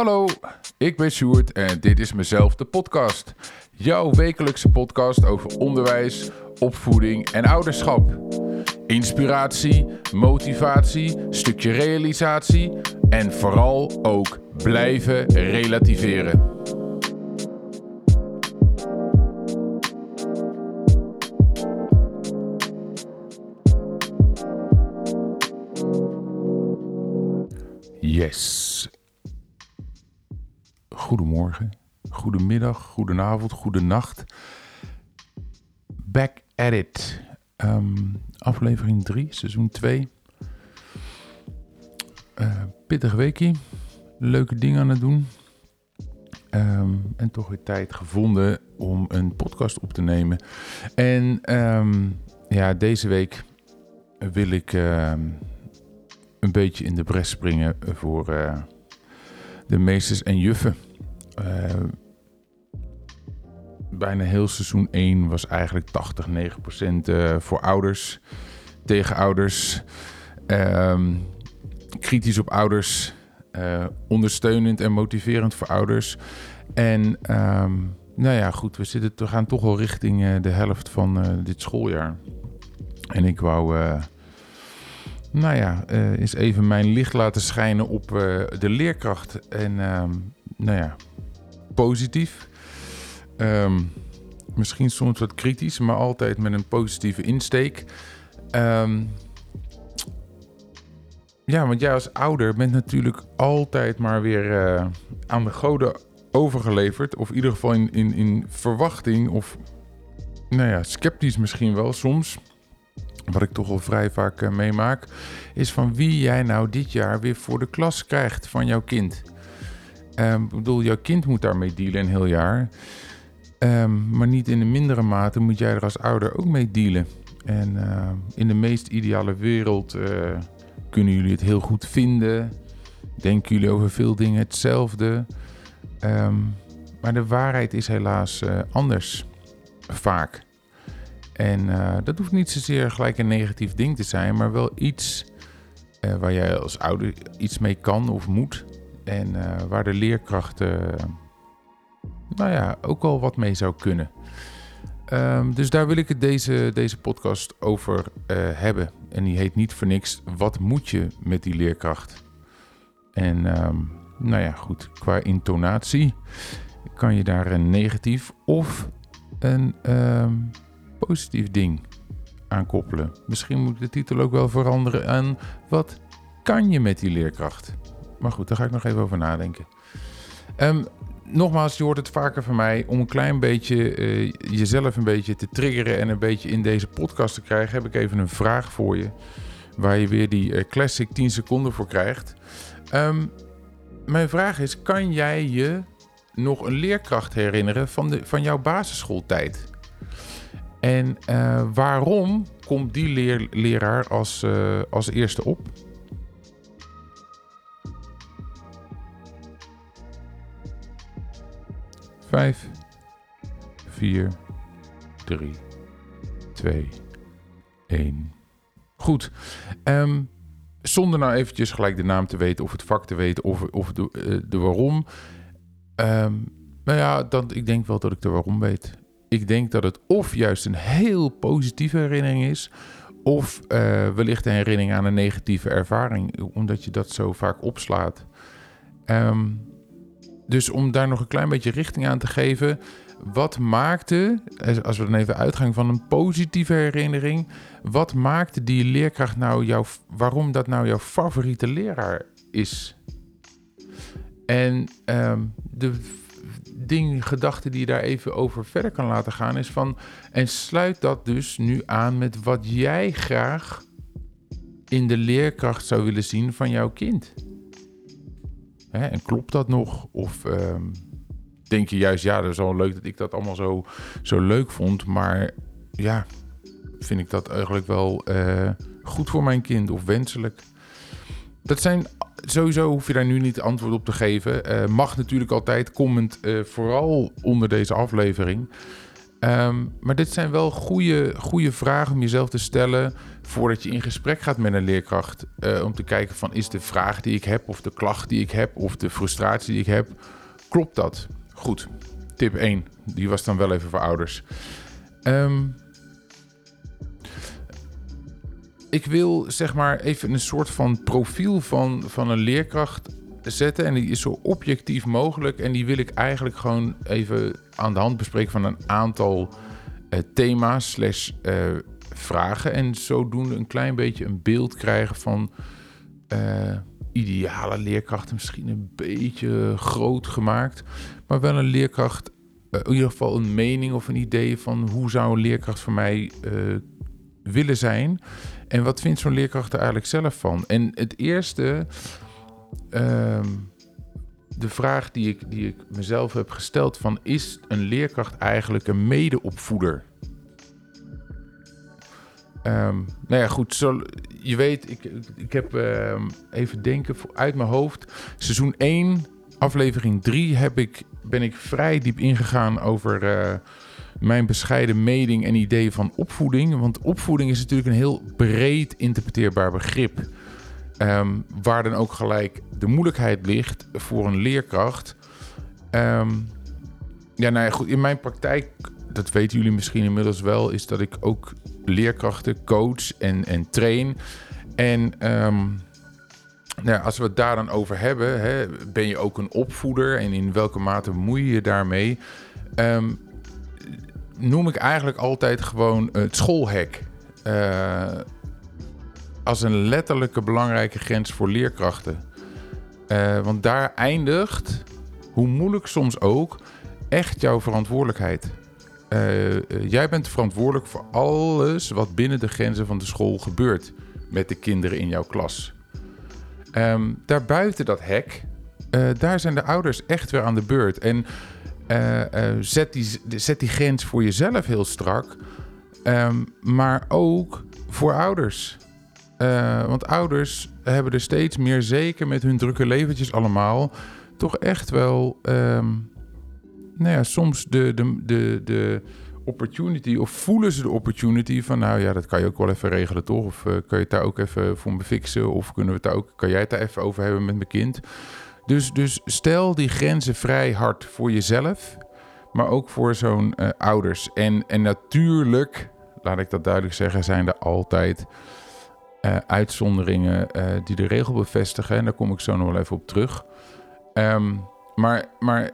Hallo, ik ben Sjoerd en dit is mezelf de podcast. Jouw wekelijkse podcast over onderwijs, opvoeding en ouderschap. Inspiratie, motivatie, stukje realisatie en vooral ook blijven relativeren. Yes. Goedemorgen, goedemiddag, goedenavond, goedenacht. Back at it. Ehm, aflevering 3, seizoen 2. Uh, pittig weekie. Leuke dingen aan het doen. Ehm, en toch weer tijd gevonden om een podcast op te nemen. En ehm, ja, deze week wil ik een beetje in de bres springen voor uh, de meesters en juffen. Uh, bijna heel seizoen 1 was eigenlijk 80, 9 procent uh, voor ouders, tegen ouders, um, kritisch op ouders, ondersteunend en motiverend voor ouders. En um, nou ja, goed, we, zitten, we gaan toch wel richting de helft van dit schooljaar. En ik wou nou ja, eens even mijn licht laten schijnen op de leerkracht. En uh, nou ja, positief. Um, misschien soms wat kritisch, maar altijd met een positieve insteek. Um, ja, want jij als ouder bent natuurlijk altijd maar weer uh, aan de goden overgeleverd. Of in ieder geval in, in, in verwachting of nou ja, sceptisch misschien wel soms wat ik toch wel vrij vaak uh, meemaak, is van wie jij nou dit jaar weer voor de klas krijgt van jouw kind. Um, ik bedoel, jouw kind moet daarmee dealen een heel jaar. Um, maar niet in de mindere mate moet jij er als ouder ook mee dealen. En uh, in de meest ideale wereld uh, kunnen jullie het heel goed vinden. Denken jullie over veel dingen hetzelfde. Um, maar de waarheid is helaas anders. Vaak. En dat hoeft niet zozeer gelijk een negatief ding te zijn, maar wel iets waar jij als ouder iets mee kan of moet. En uh, waar de leerkrachten, nou ja, ook al wat mee zou kunnen. Um, dus daar wil ik het deze, deze podcast over hebben. En die heet niet voor niks, wat moet je met die leerkracht? En um, nou ja, goed, qua intonatie kan je daar een negatief of een... Um, positief ding aan koppelen. Misschien moet de titel ook wel veranderen aan wat kan je met die leerkracht? Maar goed, daar ga ik nog even over nadenken. Um, nogmaals, je hoort het vaker van mij. Om een klein beetje uh, jezelf een beetje te triggeren en een beetje in deze podcast te krijgen, heb ik even een vraag voor je. Waar je weer die uh, classic 10 seconden voor krijgt. Um, mijn vraag is: kan jij je nog een leerkracht herinneren van, de, van jouw basisschooltijd? En uh, waarom komt die leer, leraar als, als eerste op? Vijf, vier, drie, twee, één. Goed. Um, zonder nou eventjes gelijk de naam te weten of het vak te weten of, of de, uh, de waarom. Um, nou ja, dan, ik denk wel dat ik de waarom weet ik denk dat het of juist een heel positieve herinnering is, of uh, wellicht een herinnering aan een negatieve ervaring, omdat je dat zo vaak opslaat. Um, dus om daar nog een klein beetje richting aan te geven, wat maakte, als we dan even uitgaan van een positieve herinnering, wat maakte die leerkracht nou jouw, waarom dat nou jouw favoriete leraar is? En um, de ding, gedachte die je daar even over verder kan laten gaan, is van. En sluit dat dus nu aan met wat jij graag in de leerkracht zou willen zien van jouw kind. Hè, en klopt dat nog? Of um, denk je juist, ja, dat is wel leuk dat ik dat allemaal zo, zo leuk vond, maar ja, vind ik dat eigenlijk wel uh, goed voor mijn kind of wenselijk? Dat zijn sowieso hoef je daar nu niet antwoord op te geven. Uh, mag natuurlijk altijd comment, uh, vooral onder deze aflevering. Ehm, maar dit zijn wel goede, goede vragen om jezelf te stellen voordat je in gesprek gaat met een leerkracht. Uh, om te kijken van is de vraag die ik heb of de klacht die ik heb of de frustratie die ik heb, klopt dat? Goed, tip 1. Die was dan wel even voor ouders. Um, ik wil zeg maar even een soort van profiel van, van een leerkracht zetten. En die is zo objectief mogelijk. En die wil ik eigenlijk gewoon even aan de hand bespreken van een aantal uh, thema's slash uh, vragen. En zodoende een klein beetje een beeld krijgen van uh, ideale leerkrachten. Misschien een beetje groot gemaakt. Maar wel een leerkracht, in ieder geval een mening of een idee van hoe zou een leerkracht voor mij willen zijn. En wat vindt zo'n leerkracht er eigenlijk zelf van? En het eerste, ehm, de vraag die ik, die ik mezelf heb gesteld van... is een leerkracht eigenlijk een medeopvoeder? Um, nou ja, goed. Zo, je weet, ik, ik heb uh, even denken uit mijn hoofd. Seizoen 1, aflevering 3, heb ik, ben ik vrij diep ingegaan over uh, mijn bescheiden mening en idee van opvoeding. Want opvoeding is natuurlijk een heel breed interpreteerbaar begrip. Um, waar dan ook gelijk de moeilijkheid ligt voor een leerkracht. Um, ja, nou ja, goed. In mijn praktijk, dat weten jullie misschien inmiddels wel, is dat ik ook leerkrachten coach en, en train. En um, nou, als we het daar dan over hebben, hè, ben je ook een opvoeder en in welke mate bemoei je je daarmee? Noem ik eigenlijk altijd gewoon het schoolhek. Uh, als een letterlijke belangrijke grens voor leerkrachten. Uh, want daar eindigt, hoe moeilijk soms ook, echt jouw verantwoordelijkheid. Uh, jij bent verantwoordelijk voor alles wat binnen de grenzen van de school gebeurt met de kinderen in jouw klas. Um, daarbuiten dat hek, daar zijn de ouders echt weer aan de beurt. En zet, die, zet die grens voor jezelf heel strak. Um, maar ook voor ouders. Uh, want ouders hebben er steeds meer, zeker met hun drukke leventjes allemaal, toch echt wel, um, nou ja, soms de, de, de, de opportunity, of voelen ze de opportunity van, nou ja, dat kan je ook wel even regelen, toch? Of kan je het daar ook even voor me fixen? Of kunnen we het daar ook, kan jij het daar even over hebben met mijn kind? Dus, dus stel die grenzen vrij hard voor jezelf, maar ook voor zo'n uh, ouders. En, en natuurlijk, laat ik dat duidelijk zeggen, zijn er altijd uh, uitzonderingen uh, die de regel bevestigen. En daar kom ik zo nog wel even op terug. Um, maar, maar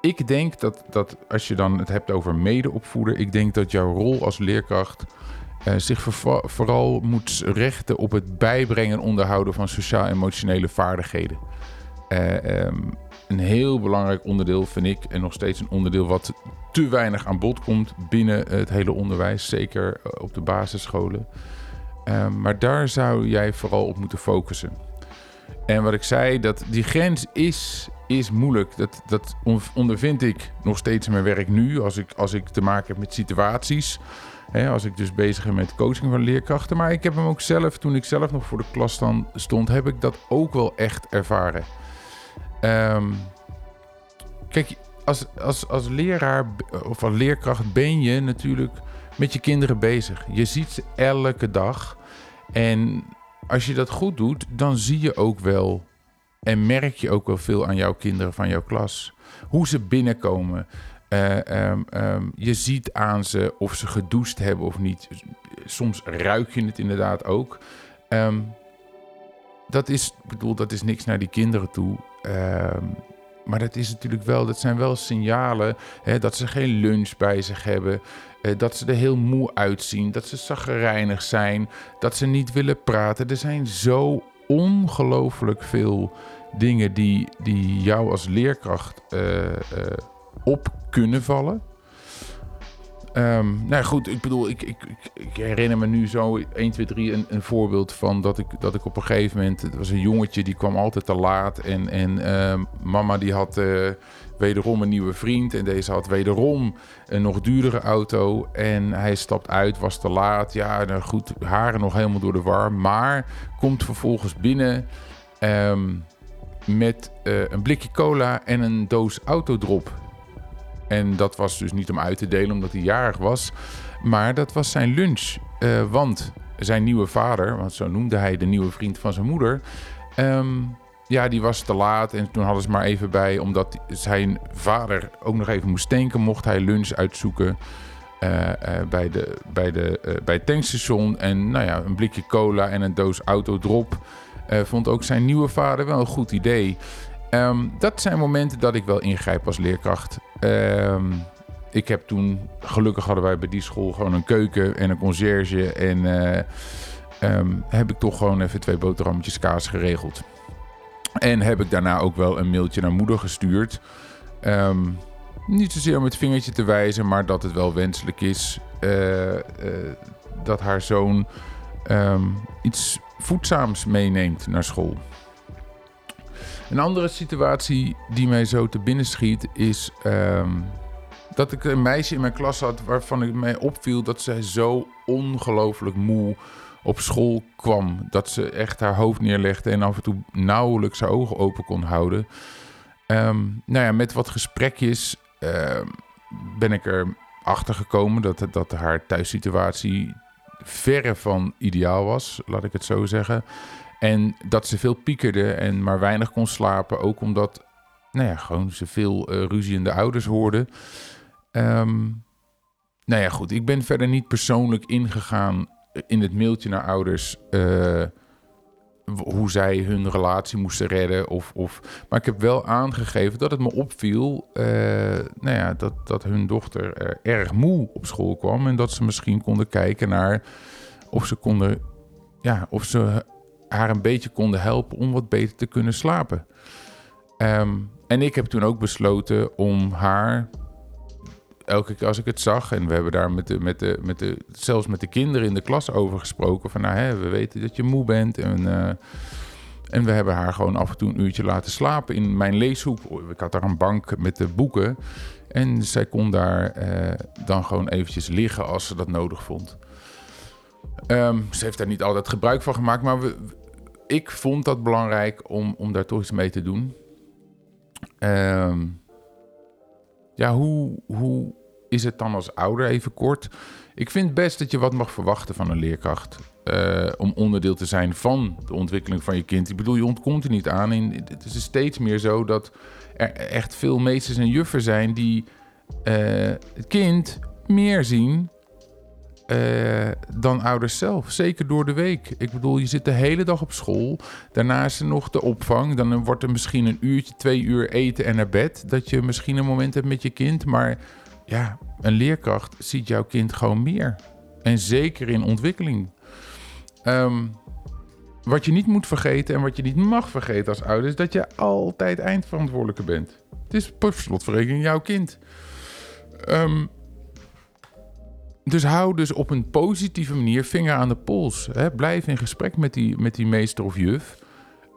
ik denk dat, dat als je dan het hebt over medeopvoeden, ik denk dat jouw rol als leerkracht uh, zich vooral moet richten op het bijbrengen en onderhouden van sociaal-emotionele vaardigheden. Um, een heel belangrijk onderdeel vind ik, en nog steeds een onderdeel wat te weinig aan bod komt binnen het hele onderwijs, zeker eh, op de basisscholen. Uh, maar daar zou jij vooral op moeten focussen. En wat ik zei, dat die grens is, is moeilijk. Dat, dat ondervind ik nog steeds in mijn werk nu, als ik, als ik te maken heb met situaties. Hè, als ik dus bezig ben met coaching van leerkrachten. Maar ik heb hem ook zelf, toen ik zelf nog voor de klas stond, heb ik dat ook wel echt ervaren. Um, kijk, als, als, als leraar of als leerkracht ben je natuurlijk met je kinderen bezig. Je ziet ze elke dag. En als je dat goed doet, dan zie je ook wel en merk je ook wel veel aan jouw kinderen van jouw klas. Hoe ze binnenkomen. Uh, um, um, je ziet aan ze of ze gedoucht hebben of niet. Soms ruik je het inderdaad ook. Um, dat is, bedoel, dat is niks naar die kinderen toe. Maar dat is natuurlijk wel, dat zijn wel signalen hè, dat ze geen lunch bij zich hebben. Eh, dat ze er heel moe uitzien. Dat ze zaggerijnig zijn. Dat ze niet willen praten. Er zijn zo ongelooflijk veel dingen die, die jou als leerkracht uh, uh, op kunnen vallen. Um, nou goed, ik bedoel, ik, ik, ik, herinner me nu zo 1, 2, 3 een, een voorbeeld van dat ik, dat ik op een gegeven moment... Het was een jongetje, die kwam altijd te laat. En, en uh, mama die had uh, wederom een nieuwe vriend. En deze had wederom een nog duurdere auto. En hij stapt uit, was te laat. Ja, nou goed, haren nog helemaal door de war. Maar komt vervolgens binnen um, met uh, een blikje cola en een doos autodrop. En dat was dus niet om uit te delen omdat hij jarig was. Maar dat was zijn lunch. Uh, want zijn nieuwe vader, want zo noemde hij de nieuwe vriend van zijn moeder. Um, ja, die was te laat. En toen hadden ze maar even bij, omdat zijn vader ook nog even moest tanken, mocht hij lunch uitzoeken. Uh, uh, bij, de, bij, de, bij het tankstation. En nou ja, een blikje cola en een doos autodrop. vond ook zijn nieuwe vader wel een goed idee. Um, dat zijn momenten dat ik wel ingrijp als leerkracht. Um, ik heb toen, gelukkig hadden wij bij die school gewoon een keuken en een conciërge. En um, heb ik toch gewoon even twee boterhammetjes kaas geregeld. En heb ik daarna ook wel een mailtje naar moeder gestuurd. Niet zozeer om het vingertje te wijzen, maar dat het wel wenselijk is uh, uh, dat haar zoon iets voedzaams meeneemt naar school. Een andere situatie die mij zo te binnen schiet is um, dat ik een meisje in mijn klas had waarvan ik mij opviel dat zij zo ongelooflijk moe op school kwam. Dat ze echt haar hoofd neerlegde en af en toe nauwelijks haar ogen open kon houden. Um, nou ja, met wat gesprekjes uh, ben ik erachter gekomen dat, dat haar thuissituatie verre van ideaal was, laat ik het zo zeggen. En dat ze veel piekerde en maar weinig kon slapen. Ook omdat nou ja, gewoon ze veel uh, ruziende ouders hoorde. Um, nou ja, goed. Ik ben verder niet persoonlijk ingegaan in het mailtje naar ouders. Uh, hoe zij hun relatie moesten redden. Of, of, maar ik heb wel aangegeven dat het me opviel nou ja, dat, dat hun dochter erg moe op school kwam. En dat ze misschien konden kijken naar of ze konden. Ja, of ze haar een beetje konden helpen om wat beter te kunnen slapen. Um, en ik heb toen ook besloten om haar elke keer als ik het zag, en we hebben daar met de, met de, met de, zelfs met de kinderen in de klas over gesproken. Van nou, hè, we weten dat je moe bent. En, uh, en we hebben haar gewoon af en toe een uurtje laten slapen in mijn leeshoek. Ik had daar een bank met de boeken. En zij kon daar uh, dan gewoon eventjes liggen als ze dat nodig vond. Um, ze heeft daar niet altijd gebruik van gemaakt, maar we, ik vond dat belangrijk om, om daar toch iets mee te doen. Um, ja, hoe, hoe is het dan als ouder, even kort? Ik vind best dat je wat mag verwachten van een leerkracht. Uh, om onderdeel te zijn van de ontwikkeling van je kind. Ik bedoel, je ontkomt er niet aan. Het is steeds meer zo dat er echt veel meesters en juffen zijn die uh, het kind meer zien uh, dan ouders zelf. Zeker door de week. Ik bedoel, je zit de hele dag op school. Daarna is er nog de opvang. Dan wordt er misschien een uurtje, twee uur eten en naar bed. Dat je misschien een moment hebt met je kind. Maar ja, een leerkracht ziet jouw kind gewoon meer. En zeker in ontwikkeling. Um, wat je niet moet vergeten en wat je niet mag vergeten als ouder... is dat je altijd eindverantwoordelijke bent. Het is per slotverrekening jouw kind. Um, dus hou dus op een positieve manier vinger aan de pols. Hè? Blijf in gesprek met die, met die meester of juf.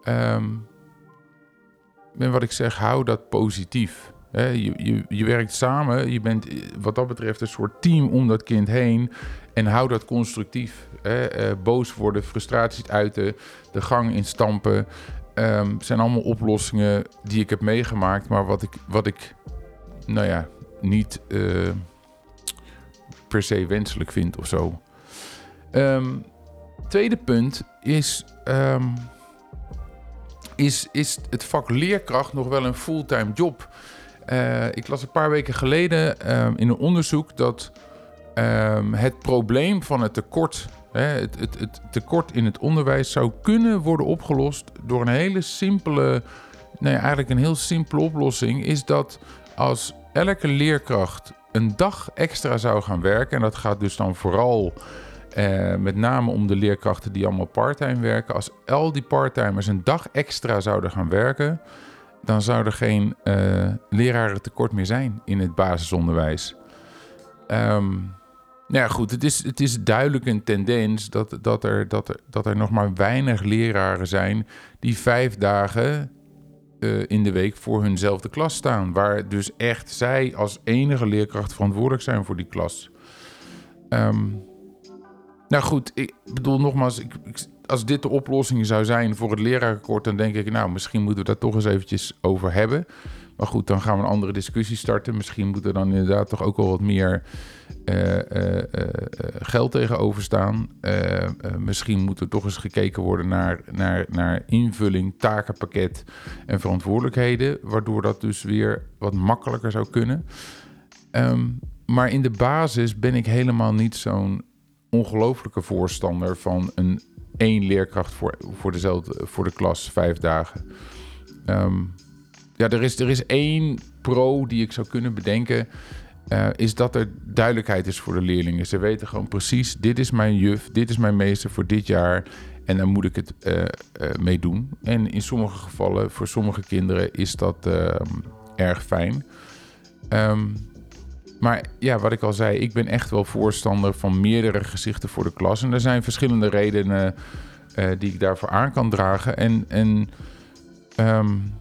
Um, en wat ik zeg, hou dat positief. Hè? Je, je, je werkt samen, je bent wat dat betreft een soort team om dat kind heen. En hou dat constructief. Hè? Uh, boos worden, frustraties uiten, de gang instampen. Um, zijn allemaal oplossingen die ik heb meegemaakt. Maar wat ik, wat ik nou ja, niet... Uh, per se wenselijk vindt of zo. Um, tweede punt is, um, is, is het vak leerkracht nog wel een fulltime job? Uh, ik las een paar weken geleden um, in een onderzoek dat het probleem van het tekort, hè, het, het, het tekort in het onderwijs zou kunnen worden opgelost door een hele simpele, nee, eigenlijk een heel simpele oplossing, is dat als elke leerkracht een dag extra zou gaan werken. En dat gaat dus dan vooral eh, met name om de leerkrachten die allemaal parttime werken. Als al die parttimers een dag extra zouden gaan werken, dan zou er geen uh, leraren tekort meer zijn in het basisonderwijs. Um, nou ja, goed, het is, het is duidelijk een tendens dat, dat, er, dat, er, dat er nog maar weinig leraren zijn die vijf dagen uh, in de week voor hunzelfde klas staan. Waar dus echt zij als enige leerkracht verantwoordelijk zijn voor die klas. Um, nou goed, ik bedoel nogmaals, ik, als dit de oplossing zou zijn voor het lerarenkort, dan denk ik, nou, misschien moeten we daar toch eens eventjes over hebben. Maar goed, dan gaan we een andere discussie starten. Misschien moet er dan inderdaad toch ook wel wat meer geld tegenover staan. misschien moet er toch eens gekeken worden naar, naar, naar invulling, takenpakket en verantwoordelijkheden. Waardoor dat dus weer wat makkelijker zou kunnen. Ehm, maar in de basis ben ik helemaal niet zo'n ongelofelijke voorstander van een één leerkracht voor, voor, dezelfde, voor de klas vijf dagen. Ehm, ja, er is, er is één pro die ik zou kunnen bedenken. Uh, is dat er duidelijkheid is voor de leerlingen. Ze weten gewoon precies: dit is mijn juf, dit is mijn meester voor dit jaar. En dan moet ik het uh, mee doen. En in sommige gevallen, voor sommige kinderen, is dat ehm, erg fijn. Um, maar ja, wat ik al zei, ik ben echt wel voorstander van meerdere gezichten voor de klas. En er zijn verschillende redenen die ik daarvoor aan kan dragen. En, en um,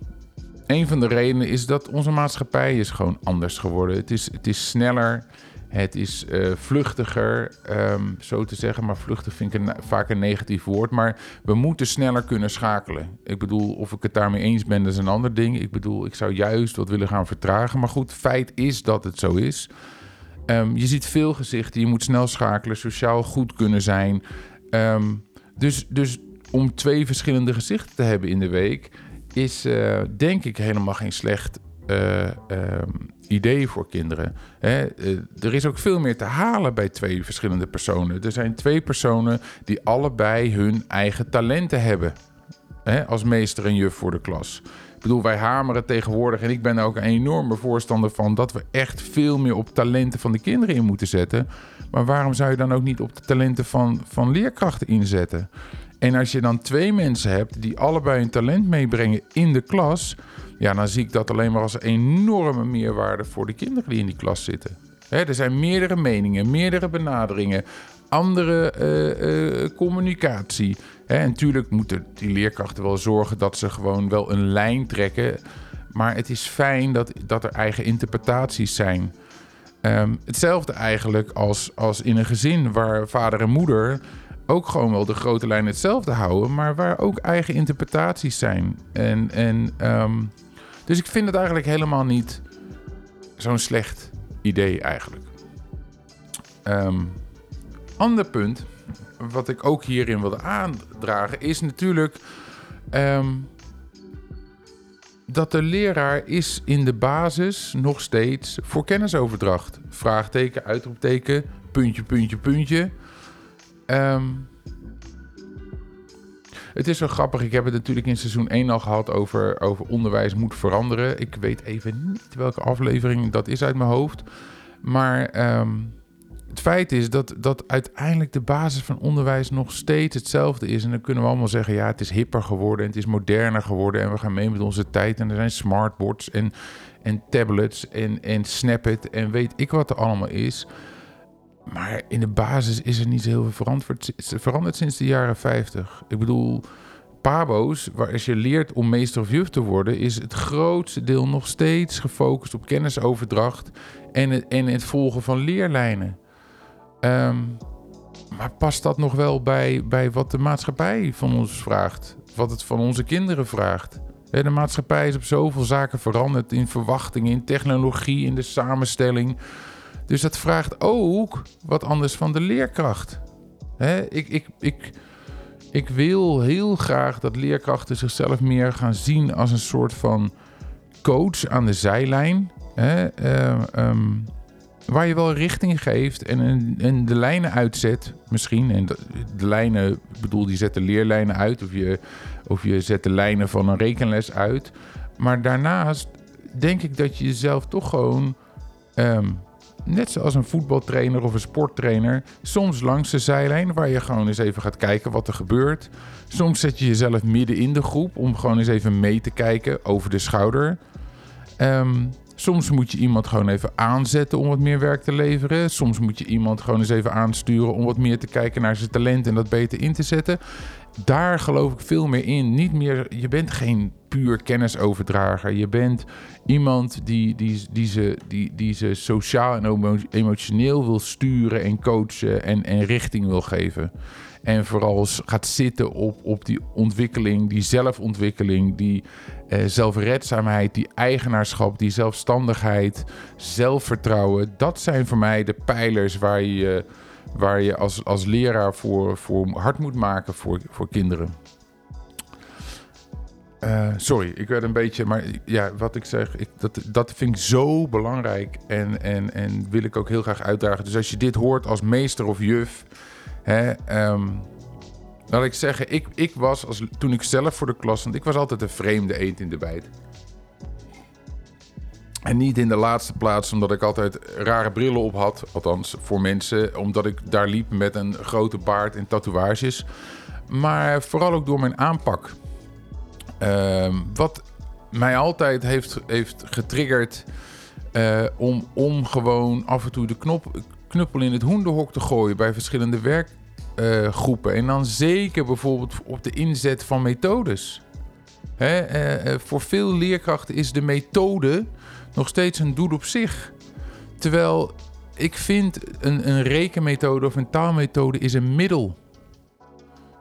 een van de redenen is dat onze maatschappij is gewoon anders geworden. Het is, het is sneller, het is uh, vluchtiger, um, zo te zeggen. Maar vluchtig vind ik een, vaak een negatief woord. Maar we moeten sneller kunnen schakelen. Ik bedoel, of ik het daarmee eens ben, dat is een ander ding. Ik bedoel, ik zou juist wat willen gaan vertragen. Maar goed, feit is dat het zo is. Um, je ziet veel gezichten, je moet snel schakelen, sociaal goed kunnen zijn. Um, dus, dus om twee verschillende gezichten te hebben in de week is uh, denk ik helemaal geen slecht uh, um, idee voor kinderen. Hè? Uh, er is ook veel meer te halen bij twee verschillende personen. Er zijn twee personen die allebei hun eigen talenten hebben. Hè? Als meester en juf voor de klas. Ik bedoel, wij hameren tegenwoordig, en ik ben ook een enorme voorstander van, dat we echt veel meer op talenten van de kinderen in moeten zetten. Maar waarom zou je dan ook niet op de talenten van, van leerkrachten inzetten? En als je dan twee mensen hebt die allebei een talent meebrengen in de klas, ja, dan zie ik dat alleen maar als een enorme meerwaarde voor de kinderen die in die klas zitten. er zijn meerdere meningen, meerdere benaderingen, andere uh, uh, communicatie. en natuurlijk moeten die leerkrachten wel zorgen dat ze gewoon wel een lijn trekken. Maar het is fijn dat, dat er eigen interpretaties zijn. Um, hetzelfde eigenlijk als, als in een gezin waar vader en moeder ook gewoon wel de grote lijn hetzelfde houden, maar waar ook eigen interpretaties zijn. En, en um, dus ik vind het eigenlijk helemaal niet zo'n slecht idee eigenlijk. Um, ander punt, wat ik ook hierin wilde aandragen, is natuurlijk um, dat de leraar is in de basis nog steeds voor kennisoverdracht. Vraagteken, uitroepteken, puntje, puntje, puntje. Um, het is zo grappig. Ik heb het natuurlijk in seizoen 1 al gehad over, over onderwijs moet veranderen. Ik weet even niet welke aflevering dat is uit mijn hoofd. Maar um, het feit is dat, dat uiteindelijk de basis van onderwijs nog steeds hetzelfde is. En dan kunnen we allemaal zeggen, ja, het is hipper geworden en het is moderner geworden. En we gaan mee met onze tijd. En er zijn smartboards en, en tablets en, en Snapit en weet ik wat er allemaal is. Maar in de basis is er niet heel veel veranderd, sinds de jaren 50. Ik bedoel, Pabo's, waar als je leert om meester of juf te worden, is het grootste deel nog steeds gefocust op kennisoverdracht en het, en het volgen van leerlijnen. Um, maar past dat nog wel bij, bij wat de maatschappij van ons vraagt? Wat het van onze kinderen vraagt? De maatschappij is op zoveel zaken veranderd in verwachtingen, in technologie, in de samenstelling. Dus dat vraagt ook wat anders van de leerkracht. ik, ik, ik, ik wil heel graag dat leerkrachten zichzelf meer gaan zien als een soort van coach aan de zijlijn. Uh, um, waar je wel richting geeft en, en de lijnen uitzet, misschien. En de, lijnen, ik bedoel, die zet de leerlijnen uit of je, of je zet de lijnen van een rekenles uit. Maar daarnaast denk ik dat je jezelf toch gewoon um, net zoals een voetbaltrainer of een sporttrainer, soms langs de zijlijn waar je gewoon eens even gaat kijken wat er gebeurt. Soms zet je jezelf midden in de groep om gewoon eens even mee te kijken over de schouder. Um, soms moet je iemand gewoon even aanzetten om wat meer werk te leveren. Soms moet je iemand gewoon eens even aansturen om wat meer te kijken naar zijn talent en dat beter in te zetten daar geloof ik veel meer in. Niet meer, je bent geen puur kennisoverdrager. Je bent iemand die, die, ze, die, die ze sociaal en emotioneel wil sturen en coachen en, en richting wil geven. En vooral gaat zitten op, op die ontwikkeling, die zelfontwikkeling, die uh, zelfredzaamheid, die eigenaarschap, die zelfstandigheid, zelfvertrouwen. Dat zijn voor mij de pijlers waar je, waar je als, als leraar voor, voor hard moet maken voor, voor kinderen. Uh, sorry, ik werd een beetje, maar ja, wat ik zeg, ik, dat, dat vind ik zo belangrijk en, en, en wil ik ook heel graag uitdragen. Dus als je dit hoort als meester of juf, hè, um, laat ik zeggen, ik, ik was, als, toen ik zelf voor de klas, want ik was altijd een vreemde eend in de bijt. En niet in de laatste plaats omdat ik altijd rare brillen op had, althans voor mensen, omdat ik daar liep met een grote baard en tatoeages. Maar vooral ook door mijn aanpak. Uh, wat mij altijd heeft, heeft getriggerd uh, om, om gewoon af en toe de knop, knuppel in het hoenderhok te gooien bij verschillende werkgroepen. En dan zeker bijvoorbeeld op de inzet van methodes. Hè, uh, voor veel leerkrachten is de methode nog steeds een doel op zich. Terwijl ik vind een, een rekenmethode of een taalmethode is een middel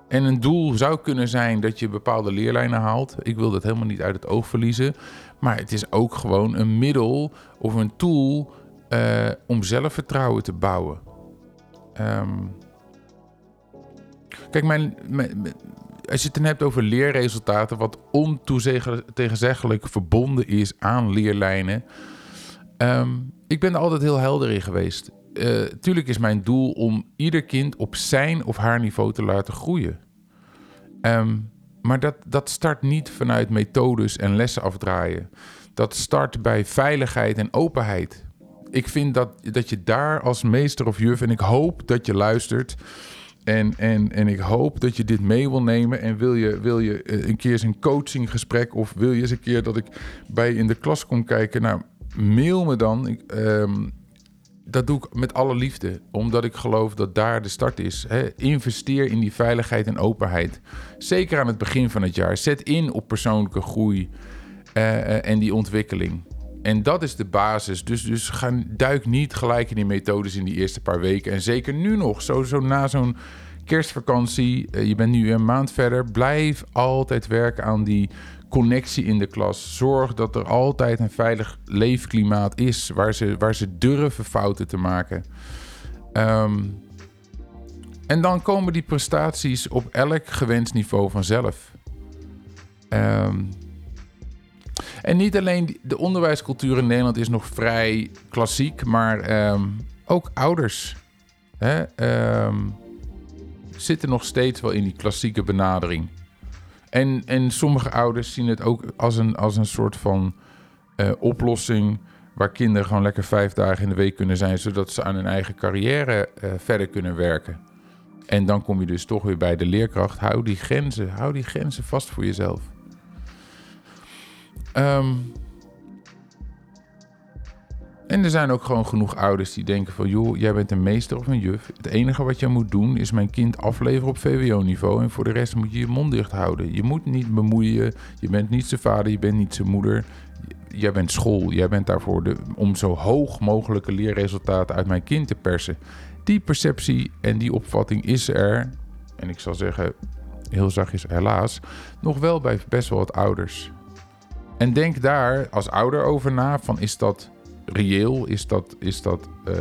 en een doel zou kunnen zijn dat je bepaalde leerlijnen haalt. Ik wil dat helemaal niet uit het oog verliezen. Maar het is ook gewoon een middel of een tool uh, om zelfvertrouwen te bouwen. Um, kijk, mijn, als je het dan hebt over leerresultaten, wat ontoezeggelijk verbonden is aan leerlijnen. Um, ik ben er altijd heel helder in geweest. Uh, tuurlijk is mijn doel om ieder kind op zijn of haar niveau te laten groeien. Um, maar dat, dat start niet vanuit methodes en lessen afdraaien. Dat start bij veiligheid en openheid. Ik vind dat, dat je daar als meester of juf, en ik hoop dat je luistert. En, en, en ik hoop dat je dit mee wil nemen. En wil je, wil je eh, een keer eens een coachinggesprek. Of wil je eens een keer dat ik bij je in de klas kom kijken. Nou, mail me dan. Ik, um, dat doe ik met alle liefde, omdat ik geloof dat daar de start is. investeer in die veiligheid en openheid. Zeker aan het begin van het jaar. Zet in op persoonlijke groei uh, en die ontwikkeling. En dat is de basis. Dus, dus ga, duik niet gelijk in die methodes in die eerste paar weken. En zeker nu nog, zo, zo na zo'n kerstvakantie. Uh, je bent nu een maand verder. Blijf altijd werken aan die connectie in de klas. Zorg dat er altijd een veilig leefklimaat is waar ze, waar ze durven fouten te maken. Um, en dan komen die prestaties op elk gewenst niveau vanzelf. Um, en niet alleen de onderwijscultuur in Nederland is nog vrij klassiek, maar um, ook ouders hè, zitten nog steeds wel in die klassieke benadering. En, en sommige ouders zien het ook als een, als een soort van uh, oplossing. Waar kinderen gewoon lekker vijf dagen in de week kunnen zijn. Zodat ze aan hun eigen carrière uh, verder kunnen werken. En dan kom je dus toch weer bij de leerkracht. Hou die grenzen, hou die grenzen vast voor jezelf. Um, en er zijn ook gewoon genoeg ouders die denken van... joh, jij bent een meester of een juf. Het enige wat je moet doen is mijn kind afleveren op VWO-niveau... en voor de rest moet je je mond dicht houden. Je moet niet bemoeien, je bent niet zijn vader, je bent niet zijn moeder. Jij bent school, jij bent daarvoor de, om zo hoog mogelijke leerresultaten uit mijn kind te persen. Die perceptie en die opvatting is er, en ik zal zeggen heel zachtjes helaas... nog wel bij best wel wat ouders. En denk daar als ouder over na van is dat reëel? Is dat, is dat uh,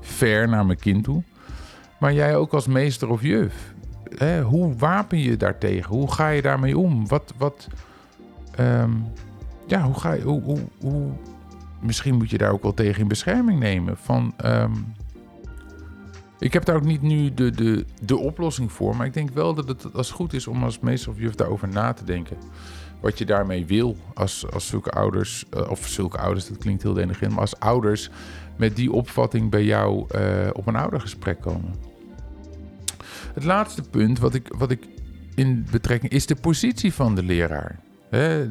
fair naar mijn kind toe? Maar jij ook als meester of juf. Hè, hoe wapen je daartegen? Hoe ga je daarmee om? Wat, wat, um, ja, hoe ga je, hoe, hoe, hoe, misschien moet je daar ook wel tegen in bescherming nemen. Van, um, ik heb daar ook niet nu de, de, de oplossing voor, maar ik denk wel dat het als goed is om als meester of juf daarover na te denken wat je daarmee wil als, als zulke ouders, uh, of zulke ouders, dat klinkt heel denigrerend, maar als ouders met die opvatting bij jou uh, op een oudergesprek komen. Het laatste punt wat ik, wat ik in betrekking is de positie van de leraar.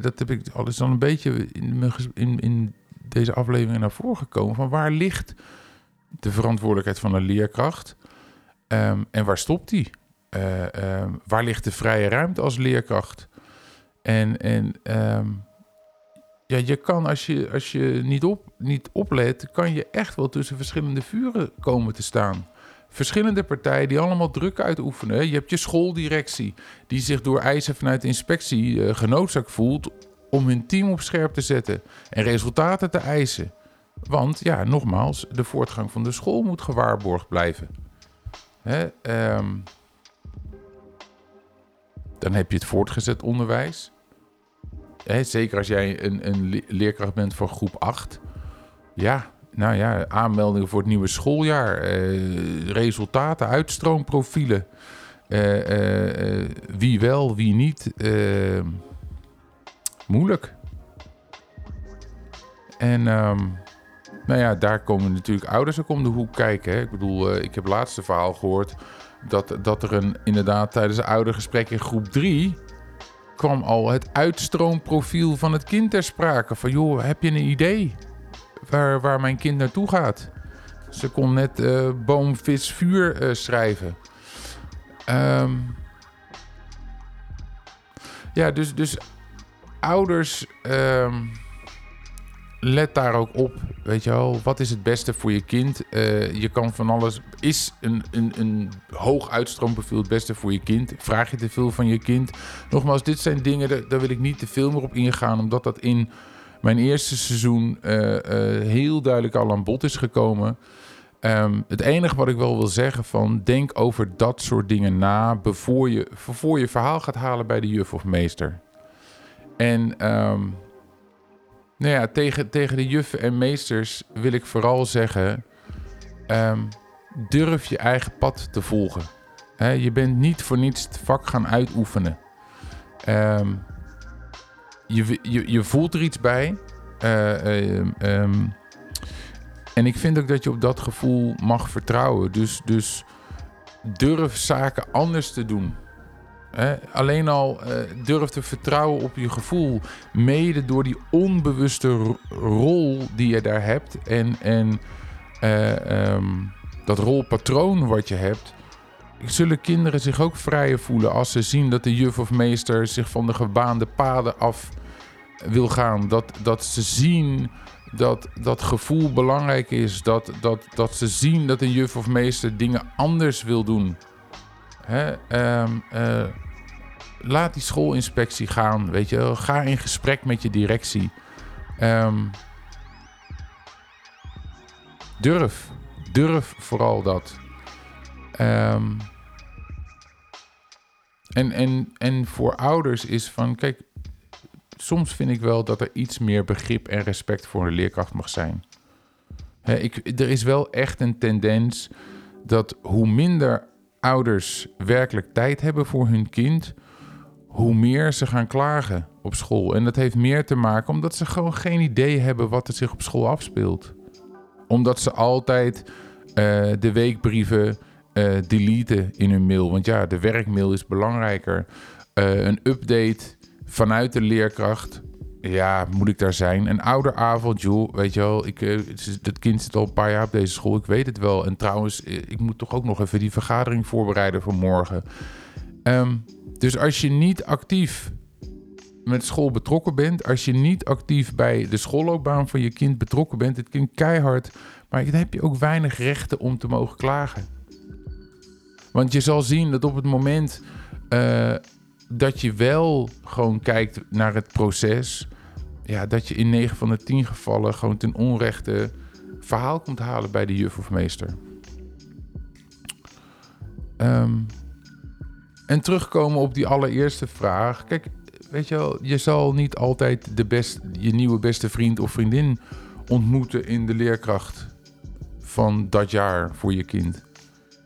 Dat heb ik al een beetje in, in, in deze aflevering naar voren gekomen. Van waar ligt de verantwoordelijkheid van een leerkracht um, en waar stopt die? Uh, um, waar ligt de vrije ruimte als leerkracht? En, en um, ja, je kan als je, als je niet, op, niet oplet, kan je echt wel tussen verschillende vuren komen te staan. Verschillende partijen die allemaal druk uitoefenen. Je hebt je schooldirectie die zich door eisen vanuit de inspectie uh, genoodzaakt voelt om hun team op scherp te zetten en resultaten te eisen. Want ja, nogmaals, de voortgang van de school moet gewaarborgd blijven. Hè, ehm, dan heb je het voortgezet onderwijs. Hè, zeker als jij een, een leerkracht bent voor groep 8. Ja, nou ja, aanmeldingen voor het nieuwe schooljaar. Eh, resultaten, uitstroomprofielen. Uh, wie wel, wie niet. moeilijk. En um, nou ja, daar komen natuurlijk ouders ook om de hoek kijken. Hè. Ik bedoel, ik heb laatste verhaal gehoord dat, dat er een, inderdaad tijdens een oudergesprek in groep 3 kwam al het uitstroomprofiel van het kind ter sprake. Van joh, heb je een idee waar, waar mijn kind naartoe gaat? Ze kon net uh, boom, vis, vuur uh, schrijven. Um, ja, dus, dus ouders... Um, let daar ook op. Weet je wel, wat is het beste voor je kind? Uh, je kan van alles. Is een, een, een hoog uitstroomprofiel het beste voor je kind? Vraag je te veel van je kind? Nogmaals, dit zijn dingen, daar, wil ik niet te veel meer op ingaan, omdat dat in mijn eerste seizoen uh, uh, heel duidelijk al aan bod is gekomen. Um, het enige wat ik wel wil zeggen van denk over dat soort dingen na voor je, voor je verhaal gaat halen bij de juf of meester. En um, nou ja, tegen, tegen de juffen en meesters wil ik vooral zeggen: um, durf je eigen pad te volgen. Je bent niet voor niets het vak gaan uitoefenen. Um, je, je, je voelt er iets bij. Uh, um, en ik vind ook dat je op dat gevoel mag vertrouwen. Dus, dus durf zaken anders te doen alleen al uh, durf te vertrouwen op je gevoel. Mede door die onbewuste rol die je daar hebt. En, en uh, um, dat rolpatroon wat je hebt. Zullen kinderen zich ook vrijer voelen als ze zien dat de juf of meester zich van de gebaande paden af wil gaan. Dat, dat ze zien dat dat gevoel belangrijk is. Dat, dat, dat ze zien dat een juf of meester dingen anders wil doen. Hè, um, uh, laat die schoolinspectie gaan, weet je. Ga in gesprek met je directie. Um, durf. Durf vooral dat. Um, en, en, en voor ouders is van, kijk, soms vind ik wel dat er iets meer begrip en respect voor een leerkracht mag zijn. ik, er is wel echt een tendens dat hoe minder ouders werkelijk tijd hebben voor hun kind, hoe meer ze gaan klagen op school. En dat heeft meer te maken omdat ze gewoon geen idee hebben wat er zich op school afspeelt. Omdat ze altijd uh, de weekbrieven uh, deleten in hun mail. Want ja, de werkmail is belangrijker. Uh, een update vanuit de leerkracht. Ja, moet ik daar zijn? Een ouderavond, joh, weet je wel. Ik, het kind zit al een paar jaar op deze school, ik weet het wel. En trouwens, ik moet toch ook nog even die vergadering voorbereiden voor morgen. Um, dus als je niet actief met school betrokken bent, als je niet actief bij de schoolloopbaan van je kind betrokken bent, het kind keihard, maar dan heb je ook weinig rechten om te mogen klagen. Want je zal zien dat op het moment uh, dat je wel gewoon kijkt naar het proces, ja, dat je in 9 van de 10 gevallen gewoon ten onrechte verhaal komt halen bij de juf of meester. Um, en terugkomen op die allereerste vraag. Kijk, weet je wel, je zal niet altijd de best, je nieuwe beste vriend of vriendin ontmoeten in de leerkracht van dat jaar voor je kind.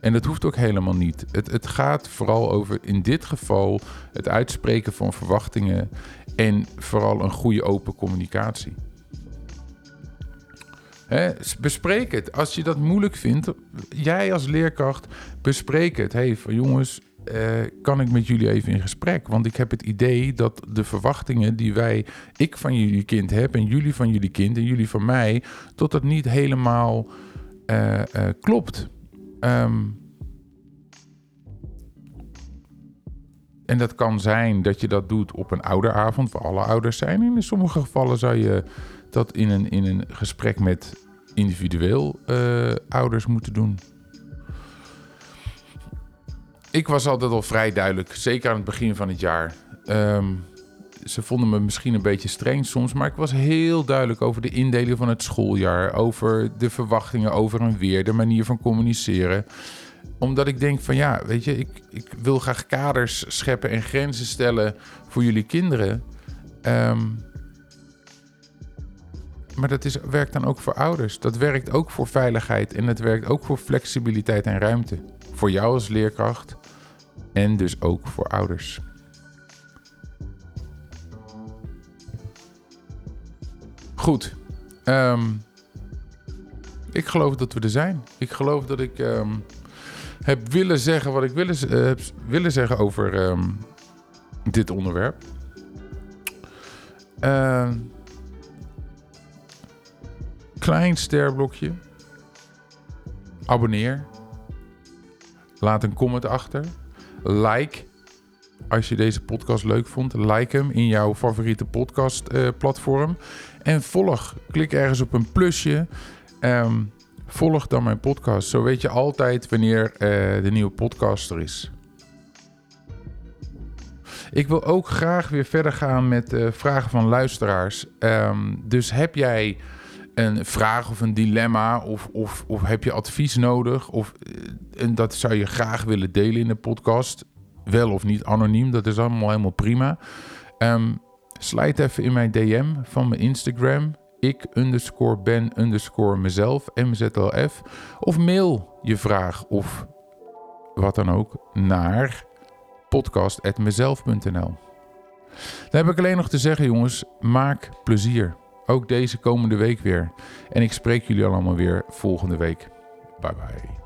En dat hoeft ook helemaal niet. Het, het gaat vooral over in dit geval het uitspreken van verwachtingen en vooral een goede open communicatie. bespreek het. Als je dat moeilijk vindt, jij als leerkracht, bespreek het. Hey, van jongens, uh, kan ik met jullie even in gesprek? Want ik heb het idee dat de verwachtingen die wij, ik van jullie kind heb en jullie van jullie kind en jullie van mij, tot dat niet helemaal uh, uh, klopt. Um, en dat kan zijn dat je dat doet op een ouderavond, waar alle ouders zijn. In sommige gevallen zou je dat in een, in een gesprek met individueel ouders moeten doen ik was altijd al vrij duidelijk, zeker aan het begin van het jaar. Um, ze vonden me misschien een beetje streng soms, maar ik was heel duidelijk over de indeling van het schooljaar, over de verwachtingen over en weer, de manier van communiceren. Omdat ik denk van ja, weet je, ik, ik wil graag kaders scheppen en grenzen stellen voor jullie kinderen. Ehm, maar dat is, werkt dan ook voor ouders. Dat werkt ook voor veiligheid en dat werkt ook voor flexibiliteit en ruimte. Voor jou als leerkracht en dus ook voor ouders. Goed. Ehm, ik geloof dat we er zijn. Ik geloof dat ik ehm, heb willen zeggen wat ik willen, uh, heb willen zeggen over ehm, dit onderwerp. klein sterblokje. Abonneer. Laat een comment achter. Like als je deze podcast leuk vond. Like hem in jouw favoriete podcastplatform. Uh, en volg. Klik ergens op een plusje. Um, volg dan mijn podcast. Zo weet je altijd wanneer uh, de nieuwe podcast er is. Ik wil ook graag weer verder gaan met uh, vragen van luisteraars. Um, dus heb jij een vraag of een dilemma of, of, of heb je advies nodig? Of, eh, en dat zou je graag willen delen in de podcast. Wel of niet anoniem, dat is allemaal helemaal prima. Um, Slijt even in mijn DM van mijn Instagram. Ik underscore ben underscore mezelf, MZLF. Of mail je vraag of wat dan ook naar podcast.mezelf.nl. Dan heb ik alleen nog te zeggen, jongens, maak plezier. Ook deze komende week weer. En ik spreek jullie allemaal weer volgende week. Bye bye.